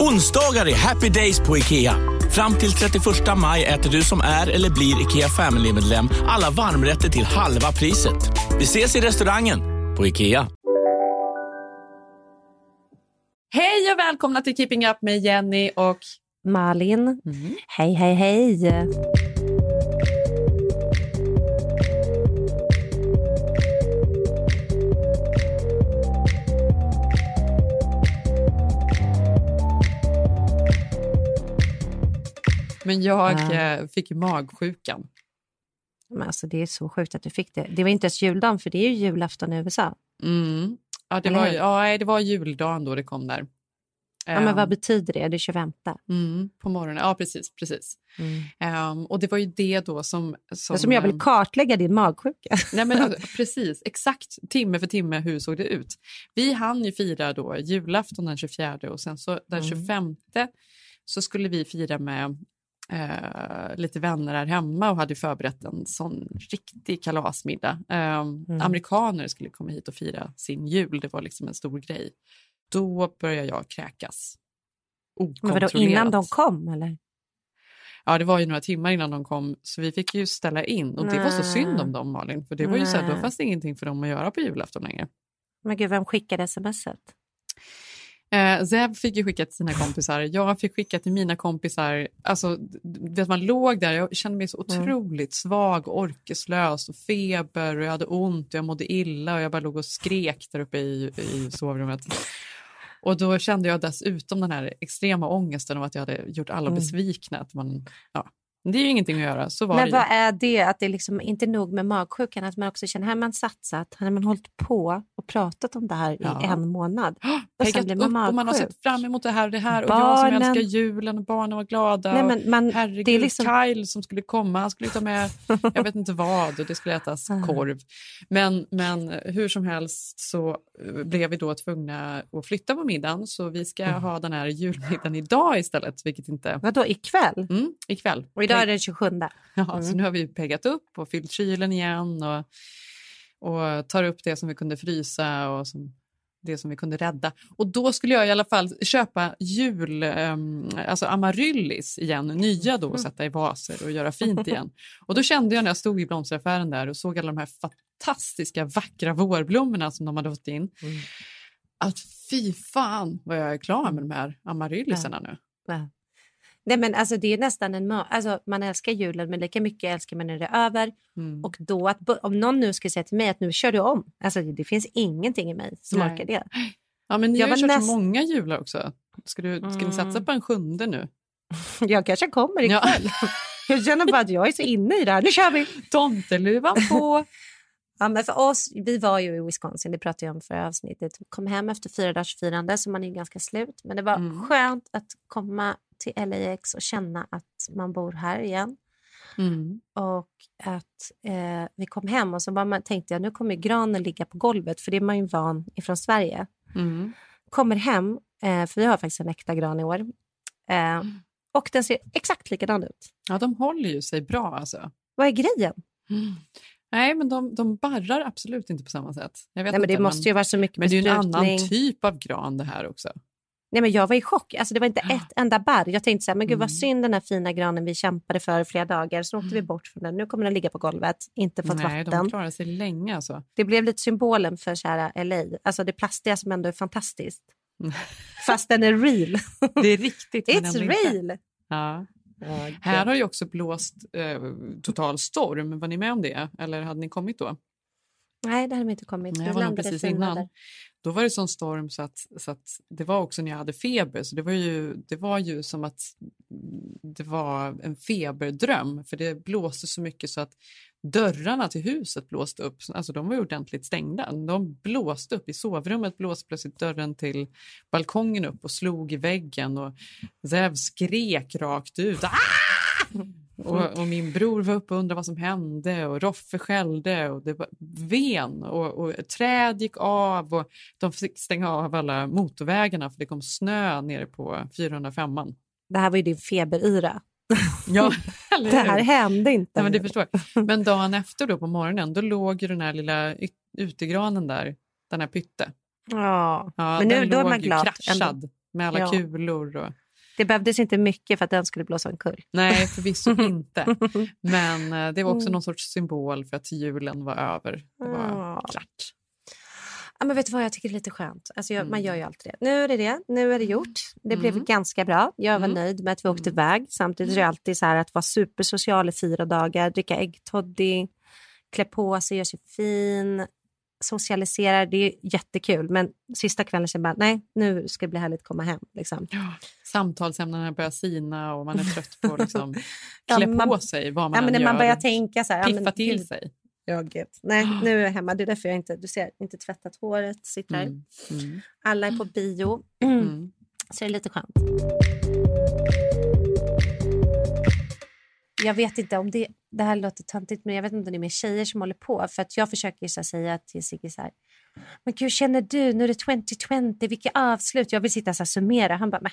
Onsdagar är happy days på IKEA. Fram till 31 maj äter du som är eller blir IKEA Family-medlem alla varmrätter till halva priset. Vi ses i restaurangen på IKEA. Hej och välkomna till Keeping Up med Jenny och Malin. Mm. Hej, hej, hej. Men jag ja. fick magsjukan. Men alltså, det är så sjukt att du fick det. Det var inte ens juldagen, för det är ju julafton i USA. Mm. Ja, det var, ja, det var juldagen då det kom där. Ja, men vad betyder det? Det är 25? Mm, på morgonen, ja precis. precis. Mm. Um, och det var ju det då som... Som, som jag vill ehm, kartlägga din magsjuka. Nej, men, precis, exakt timme för timme hur såg det ut. Vi hann ju fira då julafton den 24 och sen så den 25 mm. så skulle vi fira med eh, lite vänner här hemma och hade förberett en sån riktig kalasmiddag. Eh, mm. Amerikaner skulle komma hit och fira sin jul, det var liksom en stor grej. Då började jag kräkas. Okontrollerat. Men vadå, innan de kom eller? Ja, det var ju några timmar innan de kom så vi fick ju ställa in och det var så synd om dem Malin för det var ju så här, då fanns det ingenting för dem att göra på julafton längre. Men gud, vem skickade smset? Eh, Zeb fick ju skicka till sina kompisar, jag fick skicka till mina kompisar. Alltså, vet, man låg där, jag kände mig så mm. otroligt mm. svag, orkeslös och feber och jag hade ont och jag mådde illa och jag bara låg och skrek där uppe i, i sovrummet. Och då kände jag dessutom den här extrema ångesten om att jag hade gjort alla mm. besvikna. Att man, ja, det är ju ingenting att göra. Så var Men det vad är det? Att det är liksom inte nog med magsjukan, att man också känner här man satsat, har man hållit på och pratat om det här ja. i en månad. Och sen blir man magsjuk. Och man har sett fram emot det här och det här barnen. och jag som älskar julen och barnen var glada. Nej, men man, herregud, det är liksom... Kyle som skulle komma, han skulle ta med jag vet inte vad och det skulle ätas korv. Men, men hur som helst så eh, blev vi då tvungna att flytta på middagen så vi ska mm. ha den här julmiddagen idag istället. Vilket inte... Vadå, ikväll? Mm, ikväll. Och idag är det 27. Ja, mm. så nu har vi peggat upp och fyllt kylen igen och, och tar upp det som vi kunde frysa och som, det som vi kunde rädda. Och då skulle jag i alla fall köpa jul, um, alltså amaryllis igen, nya då, och sätta i vaser och göra fint igen. Och då kände jag när jag stod i blomsteraffären där och såg alla de här fantastiska vackra vårblommorna som de hade fått in, mm. att fy fan vad jag är klar med de här amaryllisarna nu. Ja. Nej, men alltså, det är nästan en alltså, Man älskar julen, men lika mycket älskar man när det är över. Mm. Och då att, om någon nu skulle säga till mig att nu kör du om, alltså, det finns ingenting i mig som Nej. orkar det. Ja, men ni har ju kört näst... så många jular också. Ska, du, ska mm. ni satsa på en sjunde nu? Jag kanske kommer ikväll. Ja. jag känner bara att jag är så inne i det här. Nu kör vi! Tomteluvan på! Ja, men för oss, vi var ju i Wisconsin, det pratade jag om förra avsnittet. Kom hem efter fyra dagars firande, så man är ganska slut. Men det var mm. skönt att komma till LAX och känna att man bor här igen. Mm. Och att eh, vi kom hem och så bara man, tänkte jag nu kommer granen ligga på golvet, för det är man ju van ifrån Sverige. Mm. Kommer hem, eh, för vi har faktiskt en äkta gran i år. Eh, mm. och den ser exakt likadan ut. Ja, de håller ju sig bra alltså. Vad är grejen? Mm. Nej, men de, de barrar absolut inte på samma sätt. Nej, men det inte, måste ju vara så mycket Men det är ju en annan typ av gran det här också. Nej, men jag var i chock. Alltså, det var inte ett enda barr. Jag tänkte så här, men gud vad mm. synd den här fina granen vi kämpade för flera dagar. Så åkte vi mm. bort från den. Nu kommer den ligga på golvet, inte fått Nej, vatten. de klarar sig länge alltså. Det blev lite symbolen för kära LA. Alltså det plastiga som ändå är fantastiskt. Fast den är real. det är riktigt. It's real! Ja. Okay. Här har ju också blåst eh, total storm. Var ni med om det? Eller hade ni kommit då? Nej, det hade de inte kommit. Nej, jag var nog precis innan. Då var det sån storm så att, så att det var också när jag hade feber. Så det var ju, det var ju som att det var en feberdröm. För det blåste så mycket så att dörrarna till huset blåste upp. Alltså de var ju ordentligt stängda. De blåste upp. I sovrummet blåste plötsligt dörren till balkongen upp och slog i väggen. Och Zev skrek rakt ut. Ah! Och, och min bror var uppe och undrade vad som hände och Roffe skällde och det var ven och, och träd gick av och de fick stänga av alla motorvägarna för det kom snö nere på 405 Det här var ju din feberyra. Ja, Det här hände inte. Nej, men det förstår. Men dagen efter då på morgonen då låg ju den här lilla utegranen där, den här pytte. Ja. Ja, Men nu- då är man glad kraschad ändå. med alla Ja. kulor. Och... Det behövdes inte mycket för att den skulle blåsa omkull. Nej, förvisso inte. Men eh, det var också Mm. någon sorts symbol för att julen var över. Det var klart. Ja, men vet du vad, jag tycker det är lite skönt. Alltså jag, Man Mm. gör ju alltid det. Nu är det det, nu är det gjort. Det blev Mm. ganska bra. Jag var Mm. nöjd med att vi åkte iväg. Samtidigt är det alltid så här att vara supersocial i fyra dagar, dricka äggtoddy, klä på sig, göra sig fin, socialisera. Det är jättekul. Men sista kvällen så bara, nej, nu ska det bli härligt att komma hem. Liksom. Ja, samtalsämnena börjar sina och man är trött på att liksom Ja, klä man- på sig vad man Ja, men när man gör. börjar tänka så här, ja, Piffa men, till sig. Ja, gud. Nej, nu är jag hemma. Det är därför jag inte, du ser, inte tvättat håret, sitter. Mm. Mm. Alla är på bio. Mm. Så det är lite skönt. Jag vet inte om det, det här låter töntigt men jag vet inte om det är mer tjejer som håller på. För att jag försöker så säga till Sigge så här. Men gud känner du nu är det 2020 vilka avslut. Jag vill sitta så här summera. Han bara men,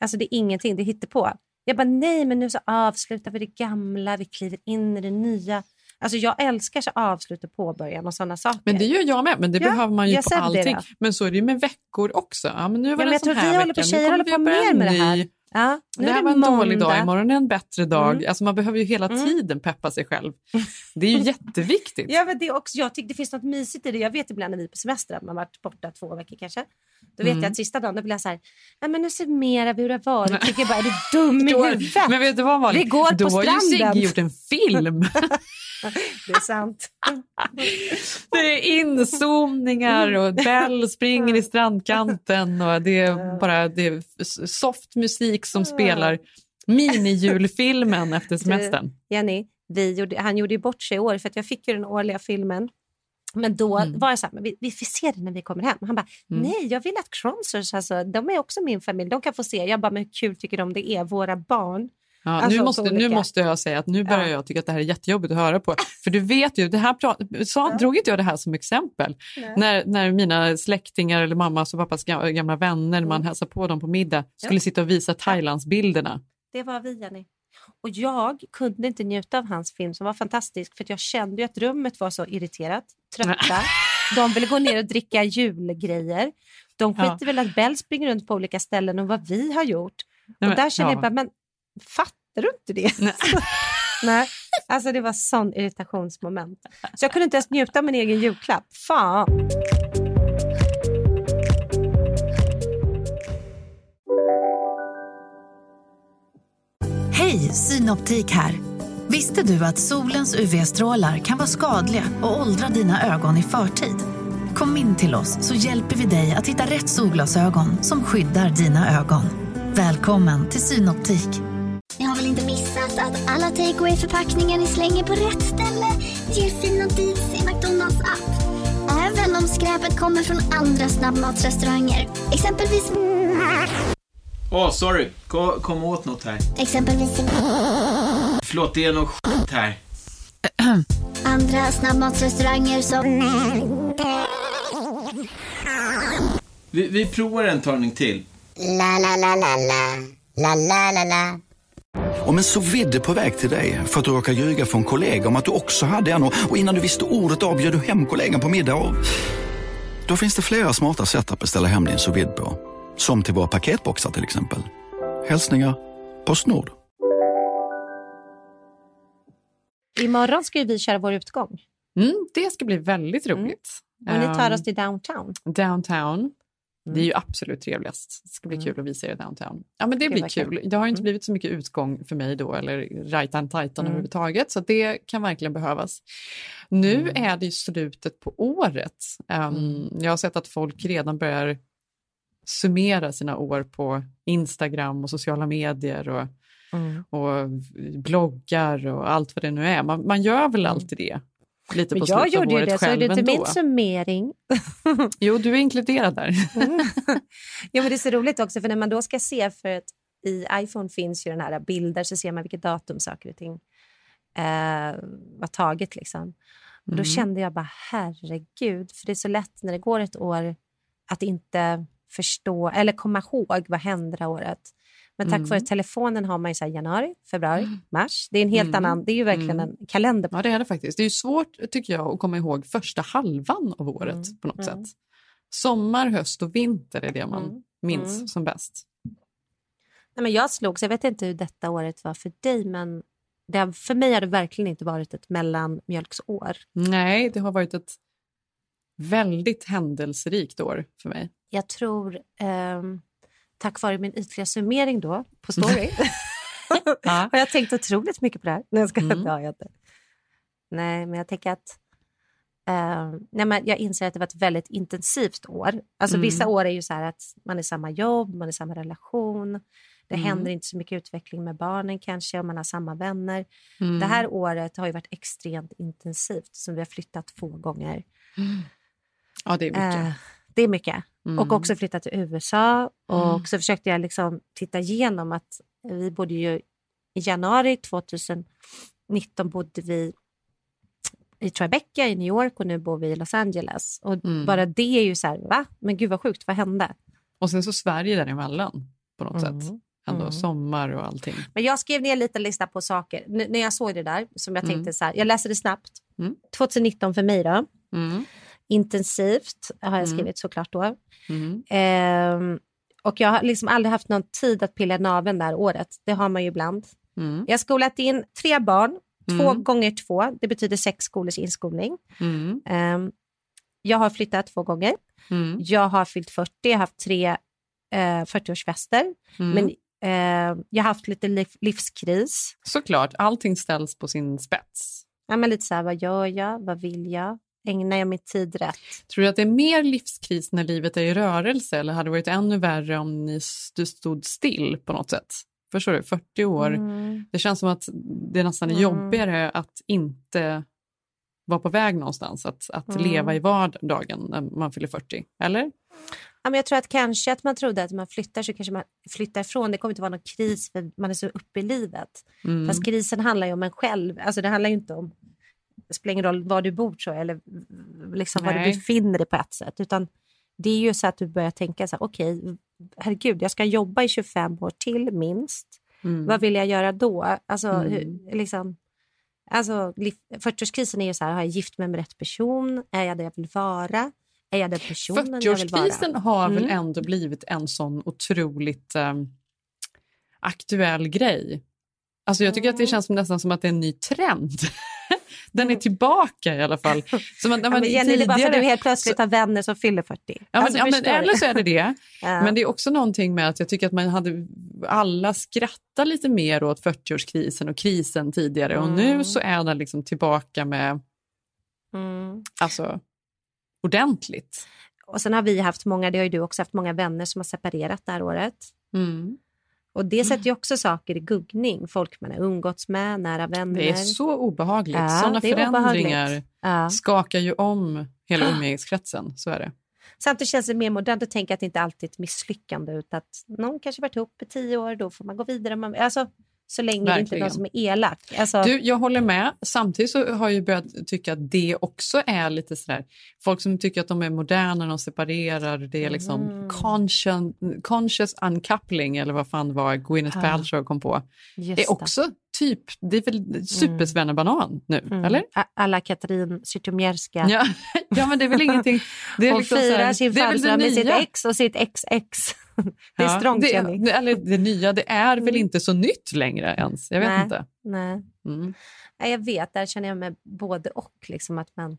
alltså det är ingenting det hittar på. Jag bara nej men nu så avslutar vi det gamla. Vi kliver in i det nya. Alltså jag älskar så avslut och påbörjan och sådana saker. Men det gör jag med, men det Ja, behöver man ju på det allting. Men så är det ju med veckor också. Ja, men nu var Ja, men en jag tror vi håller på, tjejer håller på mer med det här. Ja, nu Det är här var en dålig dag, måndag. imorgon är en bättre dag. Mm. Alltså man behöver ju hela Mm. tiden peppa sig själv. Det är ju jätteviktigt. Ja, men det också, jag tycker det finns något mysigt i det. Jag vet ibland när vi är på semester att man varit borta två veckor kanske. Då vet Mm. jag att sista dagen då blir jag så här, ja, men nu summerar vi hur det har varit. Tycker jag bara, är du dum i Då- huvudet? Men vet du vad Malin? Vi går på Då har ju stranden. Sigge gjort en film. Det är sant. Det är inzoomningar och Bell springer i strandkanten och det är bara det är soft musik som spelar minijulfilmen efter semestern. Jenny, vi gjorde, han gjorde ju bort sig i år för jag fick ju den årliga filmen. Men då Mm. var jag så här, vi, vi får se det när vi kommer hem. Han bara, Mm. nej jag vill att Cronsers, alltså, de är också min familj, de kan få se. Jag bara, men hur kul tycker de det är, våra barn? Ja, Alltså, nu, måste, nu måste jag säga att nu börjar Ja. jag tycka att det här är jättejobbigt att höra på. För du vet ju, det här pra- sa, Ja. drog inte jag det här som exempel. När, när mina släktingar eller mammas och pappas ga- gamla vänner, man Mm. hälsade på dem på middag, skulle sitta och visa Thailandsbilderna. Det var vi, Jenny. Och jag kunde inte njuta av hans film som var fantastisk för jag kände ju att rummet var så irriterat, trötta. De ville gå ner och dricka julgrejer. De Ja. skiter väl att Bell springer runt på olika ställen och vad vi har gjort. Nej, och där kände ja. jag bara, men fattar du inte det? Nej. Nej, alltså det var sån irritationsmoment. Så jag kunde inte ens njuta av min egen julklapp. Fan! Synoptik här. Visste du att solens UV-strålar kan vara skadliga och åldra dina ögon i förtid? Kom in till oss så hjälper vi dig att hitta rätt solglasögon som skyddar dina ögon. Välkommen till Synoptik. Ni har väl inte missat att alla takeaway förpackningar ni slänger på rätt ställe ger fina deals i McDonalds app. Även om skräpet kommer från andra snabbmatsrestauranger. Exempelvis... Åh, sorry. Kom, kom åt något här. Exempelvis... Förlåt, det är något skit här. Andra snabbmatsrestauranger som... Vi, vi provar en talning till. La, la, la, la, la. La, la, la, la. Om en så vidde på väg till dig för att du råkar ljuga från kollega om att du också hade en och innan du visste ordet av du hem kollegan på middag och... Då finns det flera smarta sätt att beställa hem din sous på. Som till våra paketboxar till exempel. Hälsningar Postnord. Imorgon ska ju vi köra vår utgång. Mm, det ska bli väldigt roligt. Och ni tar Ehm, oss till downtown. Downtown. Det är ju absolut trevligast. Det ska bli Mm. kul att visa er downtown. Ja, men det blir kul. Det har ju inte Mm. blivit så mycket utgång för mig då, eller rajtan tajtan Mm. överhuvudtaget, så det kan verkligen behövas. Nu Mm. är det ju slutet på året. Um, Jag har sett att folk redan börjar summera sina år på Instagram och sociala medier och, Mm. och bloggar och allt vad det nu är. Man, man gör väl alltid det? Lite på jag gjorde ju det, så är det inte ändå. min summering. Jo, du är inkluderad där. ja, men det är så roligt också, för när man då ska se, för att i iPhone finns ju den här bilder, så ser man vilket datum saker och ting eh, var taget. Liksom. Och då Mm. kände jag bara, herregud, för det är så lätt när det går ett år att inte förstå eller komma ihåg vad hände året. Men tack Mm. vare telefonen har man ju så januari, februari, mars. Det är en helt Mm. annan, det är ju verkligen Mm. en kalender. Ja, det är det faktiskt. Det är svårt, tycker jag, att komma ihåg första halvan av året Mm, på något mm. sätt. Sommar, höst och vinter är det man Mm, minns mm. som bäst. Nej, men jag slogs, jag vet inte hur detta året var för dig, men det, för mig har det verkligen inte varit ett mellanmjölksår. Nej, det har varit ett väldigt händelserikt år för mig. Jag tror, ehm, tack vare min ytliga summering då på story, Ja. har jag tänkt otroligt mycket på det här. Nej, jag, ska, Mm. det har jag. Nej, men jag tänker att ehm, nej, men jag inser att det var ett väldigt intensivt år. Alltså, Mm. Vissa år är ju så att man är i samma jobb, man är i samma relation. Det Mm. händer inte så mycket utveckling med barnen kanske, och man har samma vänner. Mm. Det här året har ju varit extremt intensivt, så vi har flyttat två gånger. Ja, det är mycket. Eh, det är mycket. Mm. Och också flyttat till USA. Och Mm. så försökte jag liksom titta igenom att vi bodde ju i januari 2019 bodde vi i Tribeca i New York och nu bor vi i Los Angeles. Och Mm. bara det är ju så här, va? Men gud vad sjukt, vad hände? Och sen så Sverige däremellan på något Mm. sätt. Ändå Mm. sommar och allting. Men jag skrev ner en liten lista på saker. N- när jag såg det där, som jag Mm. tänkte så här, jag läser det snabbt. Mm. 2019 för mig då. Intensivt har jag Mm. skrivit såklart då. Ehm, och jag har liksom aldrig haft någon tid att pilla naveln det här året. Det har man ju ibland. Mm. Jag har skolat in tre barn, två Mm. gånger två. Det betyder sex skolors inskolning. Mm. Ehm, jag har flyttat två gånger. Mm. Jag har fyllt 40, jag har haft tre eh, 40-årsfester. Mm. Men eh, jag har haft lite liv, livskris. Såklart, allting ställs på sin spets. Ja, men lite så här, vad gör jag? Vad vill jag? Ägnar jag min tid rätt? Tror du att det är mer livskris när livet är i rörelse eller hade det varit ännu värre om ni, du stod still på något sätt? Förstår du? 40 år. Mm. Det känns som att det nästan är Mm. jobbigare att inte vara på väg någonstans, att, att Mm. leva i vardagen när man fyller 40. Eller? Ja, men jag tror att kanske att man trodde att man flyttar så kanske man flyttar ifrån. Det kommer inte vara någon kris för man är så uppe i livet. Mm. Fast krisen handlar ju om en själv. Alltså det handlar ju inte om, spelar ingen roll var du bor jag, eller liksom var du befinner dig på ett sätt. Utan det är ju så att du börjar tänka så här, okej, herregud, jag ska jobba i 25 år till minst. Mm. Vad vill jag göra då? Alltså, Mm. hur, liksom, alltså, liv- 40-årskrisen är ju så här, har jag gift mig med rätt person? Är jag det jag vill vara? Är jag den personen jag vill vara? 40-årskrisen har väl Mm. ändå blivit en sån otroligt eh, aktuell grej. Alltså jag tycker att det känns som, nästan som att det är en ny trend. Den är tillbaka i alla fall. Som att, när man men Jenny, det är bara för att tidigare- du helt plötsligt har vänner som fyller 40. Ja, men, Alltså, ja, men, eller så är det det. Ja. Men det är också någonting med att jag tycker att man hade alla skrattat lite mer åt 40-årskrisen och krisen tidigare och Mm. nu så är den liksom tillbaka med Mm. alltså ordentligt. Och sen har vi haft många, det har ju du också haft många vänner som har separerat det här året. Mm. Och det sätter ju också saker i guggning. Folk man har umgåtts med, nära vänner. Det är så obehagligt. Ja, Sådana förändringar obehagligt. Ja. skakar ju om hela umgängeskretsen. Så är det. Samtidigt känns det mer modernt att tänka att det inte alltid är ett misslyckande utan att någon kanske varit ihop i tio år, då får man gå vidare. Man, alltså, så länge det inte är Verkligen. någon som är elak. Alltså, Du, jag håller med. Samtidigt så har jag börjat tycka att det också är lite sådär, folk som tycker att de är moderna när de separerar, det är liksom Mm. conscious, conscious uncoupling eller vad fan var Gwyneth Paltrow kom på. just Det är också typ, det är väl supersvennebanan nu, Mm. eller? Alla Katrin Zytomierska. Ja. ja, men det är väl ingenting. Det är Hon liksom firar sin födelsedag med sitt ex och sitt XX. det är Ja, strångt, det, eller det nya, det är väl Mm. inte så nytt längre ens. Jag vet Nej. inte. Nej. Mm. Nej, jag vet, där känner jag mig både och. Liksom att man...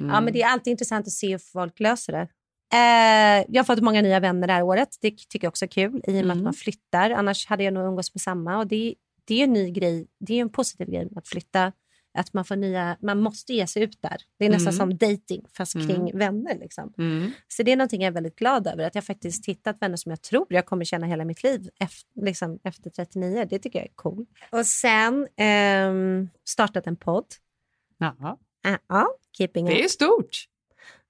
Mm. ja, men det är alltid intressant att se hur folk löser det. Eh, jag har fått många nya vänner det här året. Det tycker jag också är kul i och med Mm. att man flyttar. Annars hade jag nog umgås med samma. Och det, det är en ny grej. Det är en positiv grej att flytta. Att man får nya, man måste ge sig ut där. Det är nästan Mm. som dating fast Mm. kring vänner. Liksom. Mm. Så det är någonting jag är väldigt glad över. Att jag faktiskt hittat vänner som jag tror jag kommer känna hela mitt liv efter, liksom, efter 39. Det tycker jag är cool. Och sen ehm, startat en podd. Ja, Uh, ja, keeping det är up. stort.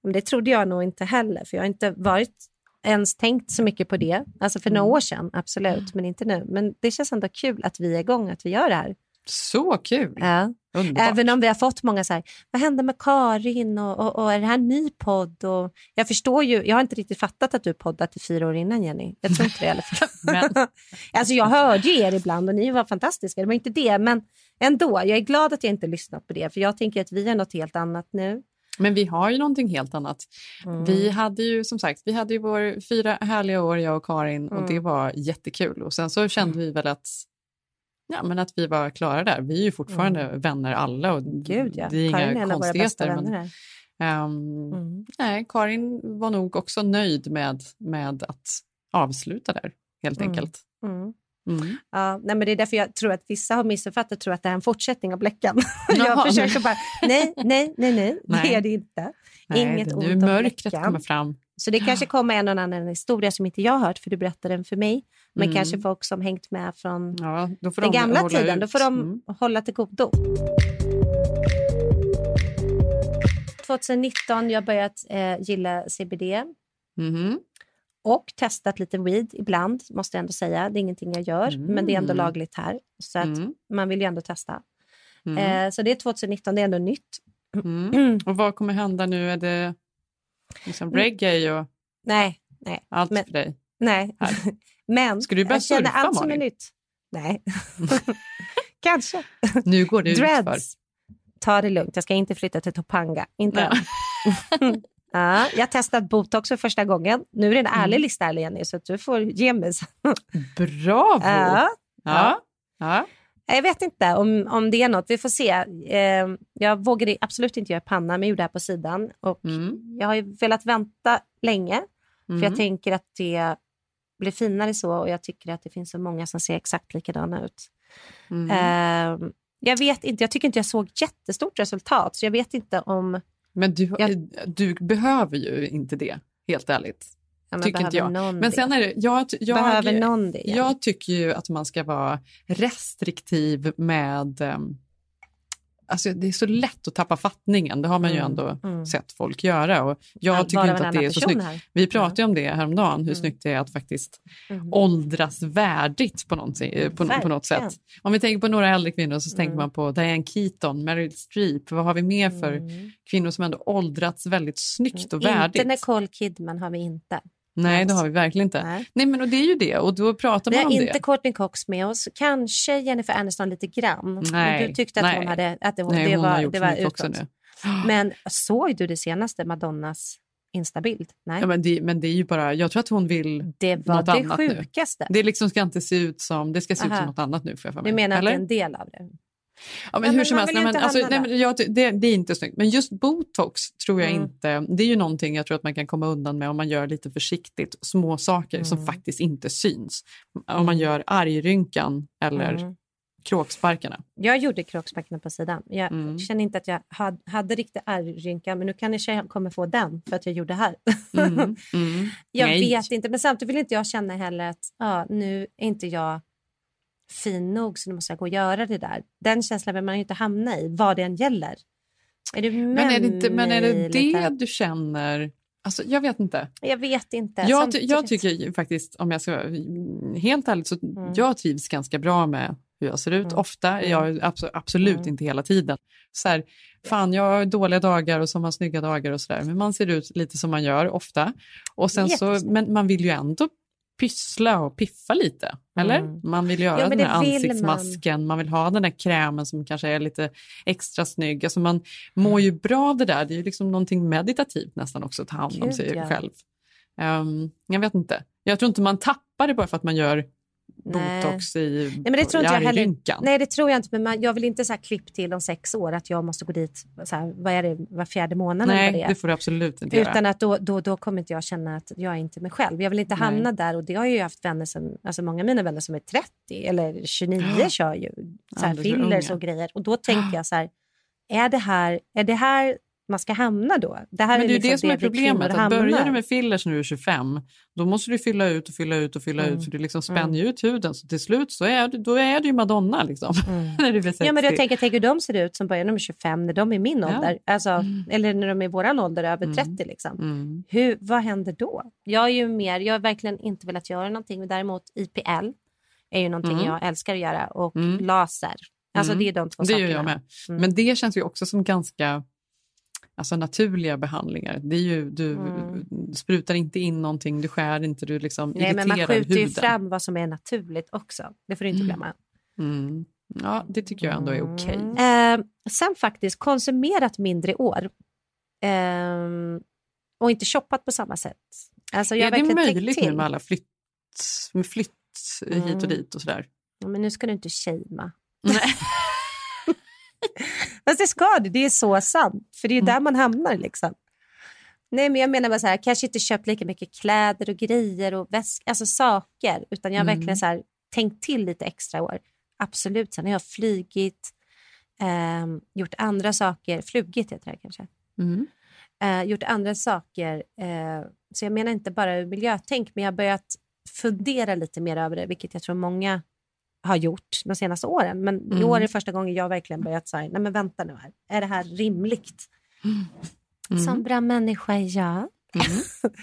Men det trodde jag nog inte heller. För jag har inte varit ens tänkt så mycket på det. Alltså för några Mm. år sedan, absolut. Men inte nu. Men det känns ändå kul att vi är igång, att vi gör det här. Så kul. Ja. Underbart. Även om vi har fått många så här, vad hände med Karin och, och, och är det här en ny podd? Och jag förstår ju, jag har inte riktigt fattat att du poddat i fyra år innan Jenny. Jag tror inte det i alla fall. Men- alltså jag hörde er ibland och ni var fantastiska, det var inte det. Men ändå, jag är glad att jag inte lyssnat på det. För jag tänker att vi är något helt annat nu. Men vi har ju någonting helt annat. Mm. Vi hade ju som sagt, vi hade ju vår fyra härliga år jag och Karin och Mm. det var jättekul. Och sen så kände vi väl att, ja, men att vi var klara där. Vi är ju fortfarande vänner alla och Mm. Gud ja, det är Karin är inga våra bästa konstigheter. vänner Men, Mm. nej, Karin var nog också nöjd med, med att avsluta där helt Mm. enkelt. Mm. Mm. Ja, nej, men det är därför jag tror att vissa har missuppfattat och tror att det är en fortsättning av Bläckan. jag försöker bara, nej, nej, nej, nej, Nej. det är det inte. Nej, Inget det, ont nu om mörkret kommer fram. Så det kanske kommer en och annan historia som inte jag har hört, för du berättade den för mig. Men Mm. kanske folk som hängt med från Ja, då den de gamla tiden, då ut. får de Mm. hålla till godo. 2019 jag har börjat eh, gilla CBD Mhm. Och testat lite weed ibland, måste jag ändå säga. Det är ingenting jag gör, men det är ändå Mm. lagligt här. Så att Mm. man vill ju ändå testa. Mm. Eh, så det är 2019, det är ändå nytt. Mm. Och vad kommer hända nu? Är det liksom reggae och Nej, nej, allt Men- för dig? nej. Här. men Ska du börja jag känner surfa, allt som är nytt. Nej, kanske. Nu går det utför. Dreads. Ta det lugnt, jag ska inte flytta till Topanga. Inte än. ja, jag har testat botox för första gången. Nu är det en ärlig Mm. lista, här, Jenny, så du får ge mig. Bravo! Ja. Ja. Ja. Jag vet inte om, om det är något. Vi får se. Eh, jag vågade absolut inte göra panna, men gjorde det här på sidan. Och Mm. Jag har ju velat vänta länge, för Mm. jag tänker att det blir finare så och jag tycker att det finns så många som ser exakt likadana ut. Mm. Eh, jag vet inte, jag tycker inte jag såg jättestort resultat, så jag vet inte om... Men du, jag- du behöver ju inte det, helt ärligt. Ja, Tycker inte jag. Men sen är det, jag, jag, behöver någon det? jag tycker ju att man ska vara restriktiv med... ehm, Alltså det är så lätt att tappa fattningen, det har man ju Mm, ändå mm. sett folk göra. Och jag Ja, tycker inte att det är så snyggt. här. Vi pratade ju om det häromdagen, hur Mm. snyggt det är att faktiskt Mm. åldras värdigt på, eh, på, på något sätt. Om vi tänker på några äldre kvinnor så tänker Mm. man på Diane Keaton, Meryl Streep. Vad har vi mer för Mm. kvinnor som ändå åldrats väldigt snyggt och värdigt? Inte Nicole Kidman har vi inte. Nej, det har vi verkligen inte. Nej. Nej, men och det är ju det och då pratar Vi man har om inte det. Courtney Cox med oss. Kanske Jennifer Aniston lite grann. Men Nej, du tyckte att nej. hon hade... Att det, Nej, det hon var, har gjort det var mycket också utåt. nu. Men såg du det senaste Madonnas instabild? Nej. Ja, men, det, men det är ju bara, jag tror att hon vill det var det annat nu. sjukaste. Det liksom ska inte se ut som, det ska se ut Aha. som något annat nu får jag för Du mig. menar Eller? att det är en del av det? Ja, men Ja, hur men som helst, nej, men, alltså, nej, men jag, det, det är inte snyggt. Men just botox tror jag Mm. inte, det är ju någonting jag tror att man kan komma undan med om man gör lite försiktigt små saker som Mm. faktiskt inte syns. Om man gör argrynkan eller Mm. kråksparkarna. Jag gjorde kråksparkarna på sidan. Jag Mm. känner inte att jag hade, hade riktigt ärrynka, men nu kanske jag kommer få den för att jag gjorde här. Mm. Mm. Jag Nej. vet inte, men samtidigt vill inte jag känna heller att ja, nu är inte jag fin nog så nu måste jag gå och göra det där. Den känslan vill man ju inte hamna i, vad det än gäller. Är du med Men är det, inte, men är det det du känner? Alltså, jag vet inte. Jag vet inte. Jag, ty- jag tycker faktiskt, om jag ska vara mm, helt ärligt, så Mm. jag trivs ganska bra med hur jag ser ut. Mm. Ofta, Mm. jag, abso- absolut Mm. inte hela tiden. Så här, fan, jag har dåliga dagar och så har man snygga dagar och sådär. Men man ser ut lite som man gör ofta. Och sen så, men man vill ju ändå pyssla och piffa lite. Eller? Mm. Man vill göra Ja, den här ansiktsmasken, man. vill ha den där krämen som kanske är lite extra snygg. Alltså man mår ju bra av det där. Det är ju liksom någonting meditativt nästan också att ta hand om Gud, sig ja. själv. Ehm, jag vet inte. Jag tror inte man tappar det bara för att man gör Nej. botox i, Nej, men det tror inte jag heller. argrynkan. Nej, det tror jag inte. Men man, jag vill inte så här klipp till om sex år att jag måste gå dit så här, vad är det, var fjärde månad. Nej, det, det får du absolut inte göra. Utan att då, då, då kommer inte jag känna att jag är inte mig själv. Jag vill inte Nej. hamna där. Och det har jag ju haft vänner som, alltså många av mina vänner som är 30 eller 29 Ja. kör ju så här fillers och grejer. Och då tänker jag så här, är det här, är det här man ska hamna då? Det här Men det är liksom det som är problemet. Att börjar du med fillers när du är 25, då måste du fylla ut och fylla ut och fylla Mm. ut så du liksom spänner Mm. ut huden. Så till slut så är du, då är du ju Madonna liksom. när du blir 60. Ja, men jag tänker, tänk hur de ser ut som börjar när de är 25, när de är min Ja. ålder. Alltså, Eller när de är våran ålder, över Mm. 30. Liksom. Mm. Hur, vad händer då? Jag är ju mer, jag har verkligen inte velat göra någonting. Men däremot IPL är ju någonting Mm. jag älskar att göra. Och Mm. laser. Alltså Mm. det är de två Det sakerna. gör jag med. Mm. Men det känns ju också som ganska alltså, naturliga behandlingar. Det är ju, du Mm. sprutar inte in någonting, du skär inte, du liksom Nej, men man irriterar skjuter ju huden. fram vad som är naturligt också. Det får du inte Mm. glömma. Mm. Ja, det tycker jag ändå är okej. Eh, sen faktiskt konsumerat mindre i år. Eh, och inte shoppat på samma sätt. Alltså, jag är det möjligt nu med alla flytt, med flytt hit och Mm. dit och sådär? Ja, men nu ska du inte shamea. Fast det ska du, det är så sant. För det är Mm. där man hamnar. liksom. Nej, men jag menar bara så här, kanske inte köpt lika mycket kläder och grejer och väsk, alltså saker. Utan jag har Mm. verkligen så här, tänkt till lite extra år. Absolut. Sen har jag flygit, ehm, gjort andra saker. Flugit heter det kanske. Mm. Eh, gjort andra saker. Eh, så jag menar inte bara ur miljötänk, men jag har börjat fundera lite mer över det, vilket jag tror många har gjort de senaste åren. Men i Mm. år är det första gången jag verkligen börjat säga, nej men vänta nu här, är det här rimligt? Mm. Som bra människa är jag. Mm.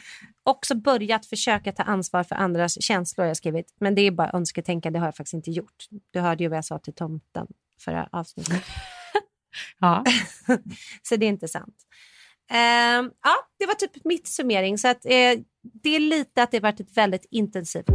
Också börjat försöka ta ansvar för andras känslor har jag skrivit. Men det är bara önsketänkande, det har jag faktiskt inte gjort. Du hörde ju vad jag sa till tomten förra avsnittet. Ja. så det är inte sant. Ehm, ja, det var typ mitt summering. Så att, eh, det är lite att det varit ett väldigt intensivt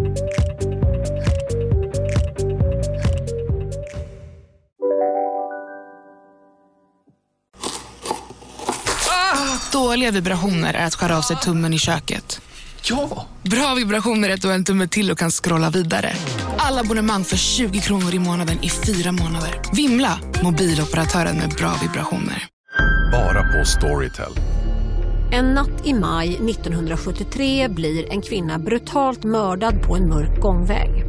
Dåliga vibrationer är att skära av sig tummen i köket. Ja! Bra vibrationer är att du har en tumme till och kan scrolla vidare. Alla abonnemang för 20 kronor i månaden i fyra månader. Vimla! Mobiloperatören med bra vibrationer. Bara på Storytel. En natt i maj 1973 blir en kvinna brutalt mördad på en mörk gångväg.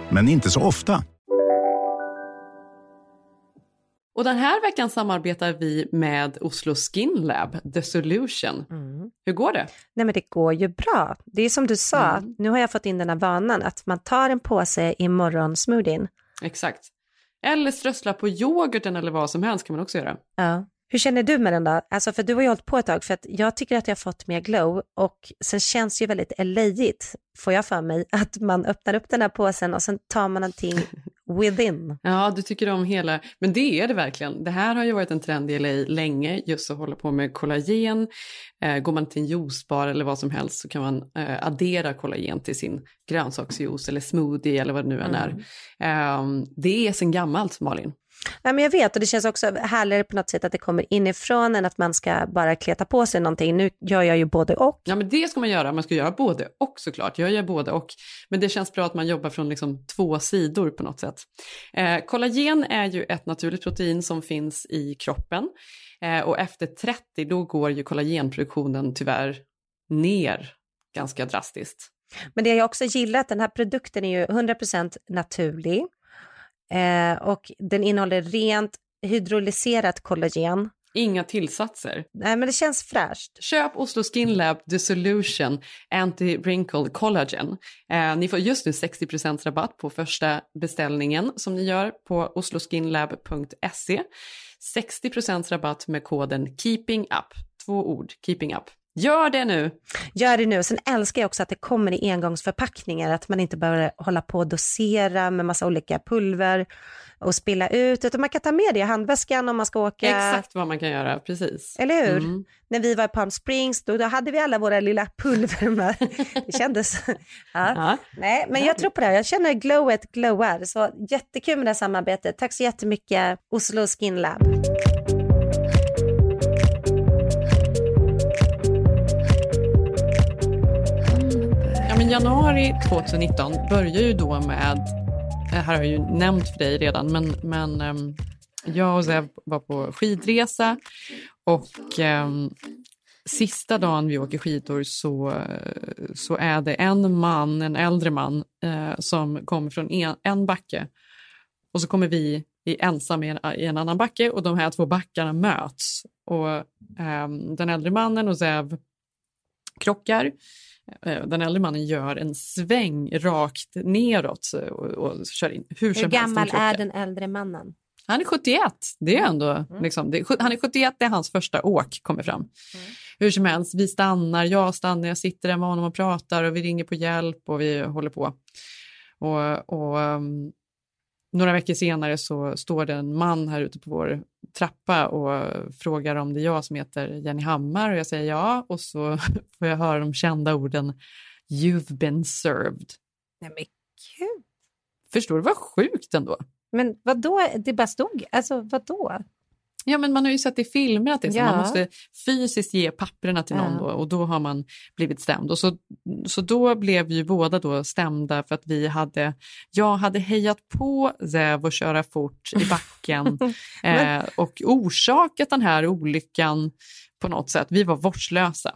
men inte så ofta. Och den här veckan samarbetar vi med Oslo Skin Lab, The Solution. Hur går det? Nej, men det går ju bra. Det är som du sa, Mm. nu har jag fått in den här vanan att man tar en påse i morgonsmoothien. Exakt. Eller strössla på yoghurten eller vad som helst kan man också göra. Ja. Hur känner du med den då? Alltså för du har ju hållit på ett tag för att jag tycker att jag har fått mer glow och sen känns det ju väldigt LA-igt, får jag för mig, att man öppnar upp den här påsen och sen tar man någonting within. Ja, du tycker om hela, men det är det verkligen. Det här har ju varit en trend i LA länge, just att hålla på med kollagen. Eh, går man till en juicebar eller vad som helst så kan man eh, addera kollagen till sin grönsaksjuice eller smoothie eller vad det nu än är. Eh, det är sen gammalt, Malin. Nej, men jag vet och det känns också härligare på något sätt att det kommer inifrån än att man ska bara kleta på sig någonting. Nu gör jag ju både och. Ja, men det ska man göra. Man ska göra både och såklart. Jag gör både och. Men det känns bra att man jobbar från liksom två sidor på något sätt. Eh, kollagen är ju ett naturligt protein som finns i kroppen. Eh, och efter 30 då går ju kollagenproduktionen tyvärr ner ganska drastiskt. Men det jag också gillar att den här produkten är ju 100% naturlig eh, och den innehåller rent hydrolyserat kollagen. Inga tillsatser. Nej, men det känns fräscht. Köp Oslo Skin Lab The Solution Anti-Wrinkle Collagen. Eh, ni får just nu 60% rabatt på första beställningen som ni gör på osloskinlab.se. 60% rabatt med koden KEEPINGUP. Två ord, KEEPINGUP. Gör det nu! Gör det nu. Sen älskar jag också att det kommer i engångsförpackningar, att man inte behöver hålla på och dosera med massa olika pulver och spilla ut, utan man kan ta med det i handväskan om man ska åka. Exakt vad man kan göra, precis. Eller hur? Mm. När vi var i Palm Springs, då, då hade vi alla våra lilla pulver med. Det kändes... ja. Ja. Nej, men jag tror på det här. Jag känner glowet glowar. Så jättekul med det här samarbetet. Tack så jättemycket, Oslo Skin Lab. Januari 2019 börjar ju då med, det här har jag ju nämnt för dig redan, men, men ehm, jag och Zev var på skidresa och ehm, sista dagen vi åker skidor så, så är det en man, en äldre man, eh, som kommer från en, en backe och så kommer vi i ensam i en, i en annan backe och de här två backarna möts. Och ehm, den äldre mannen och Zev krockar. Eh, Den äldre mannen gör en sväng rakt neråt och, och kör in hur Hur gammal är den äldre mannen? Han är 71. Det är ändå, Mm. liksom, det, han är 71, det är hans första åk kommer fram. Mm. Hur som helst, vi stannar, jag stannar, jag sitter där med honom och pratar och vi ringer på hjälp och vi håller på. Och, och um, några veckor senare så står det en man här ute på vår trappa och frågar om det är jag som heter Jenny Hammar och jag säger ja och så får jag höra de kända orden You've been served. Nej men gud. Förstår du vad sjukt ändå? Men vad då? Det bara stod, alltså vad då? Ja, men man har ju sett i filmer att det är så. Ja. Man måste fysiskt ge papperna till någon Ja. då, och då har man blivit stämd. Och så, så då blev ju båda då stämda för att vi hade, jag hade hejat på Zev att köra fort i backen eh, och orsakat den här olyckan på något sätt. Vi var vårdslösa.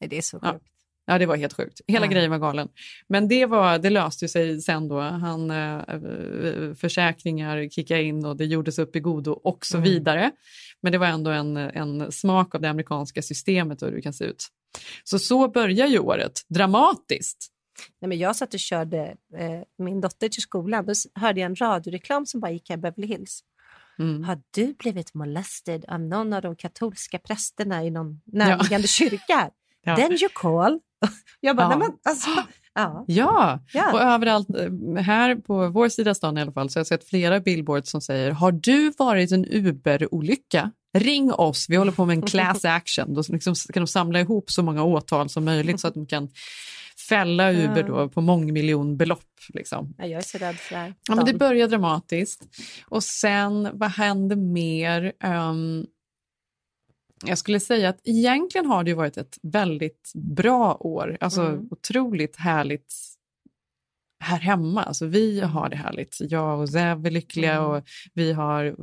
Det är så Ja. Ja, det var helt sjukt. Hela Ja. grejen var galen. Men det, var, det löste sig sen då. Han, eh, eh, försäkringar kickade in och det gjordes upp i godo och så Mm. vidare. Men det var ändå en, en smak av det amerikanska systemet och hur det kan se ut. Så så börjar ju året, dramatiskt. Nej, men jag satt och körde eh, min dotter till skolan. Då hörde jag en radioreklam som bara gick här i Beverly Hills. Mm. Har du blivit molested av någon av de katolska prästerna i någon närliggande kyrka? Ja. Then you call. Jag bara, Ja. nej men alltså. Ja. Ja, Ja. och överallt, eh, här på vår sida stan i alla fall, så har jag sett flera billboards som säger Har du varit en Uber-olycka? Ring oss, vi håller på med en class action. Då liksom kan de samla ihop så många åtal som möjligt så att de kan fälla Uber då på mångmiljonbelopp. Liksom. Ja, jag är så rädd för det här. Ja, men det börjar dramatiskt. Och sen, vad händer mer? Ehm, jag skulle säga att egentligen har det varit ett väldigt bra år. Alltså Mm. otroligt härligt här hemma. Alltså, vi har det härligt. Jag och Zev är lyckliga Mm. och vi har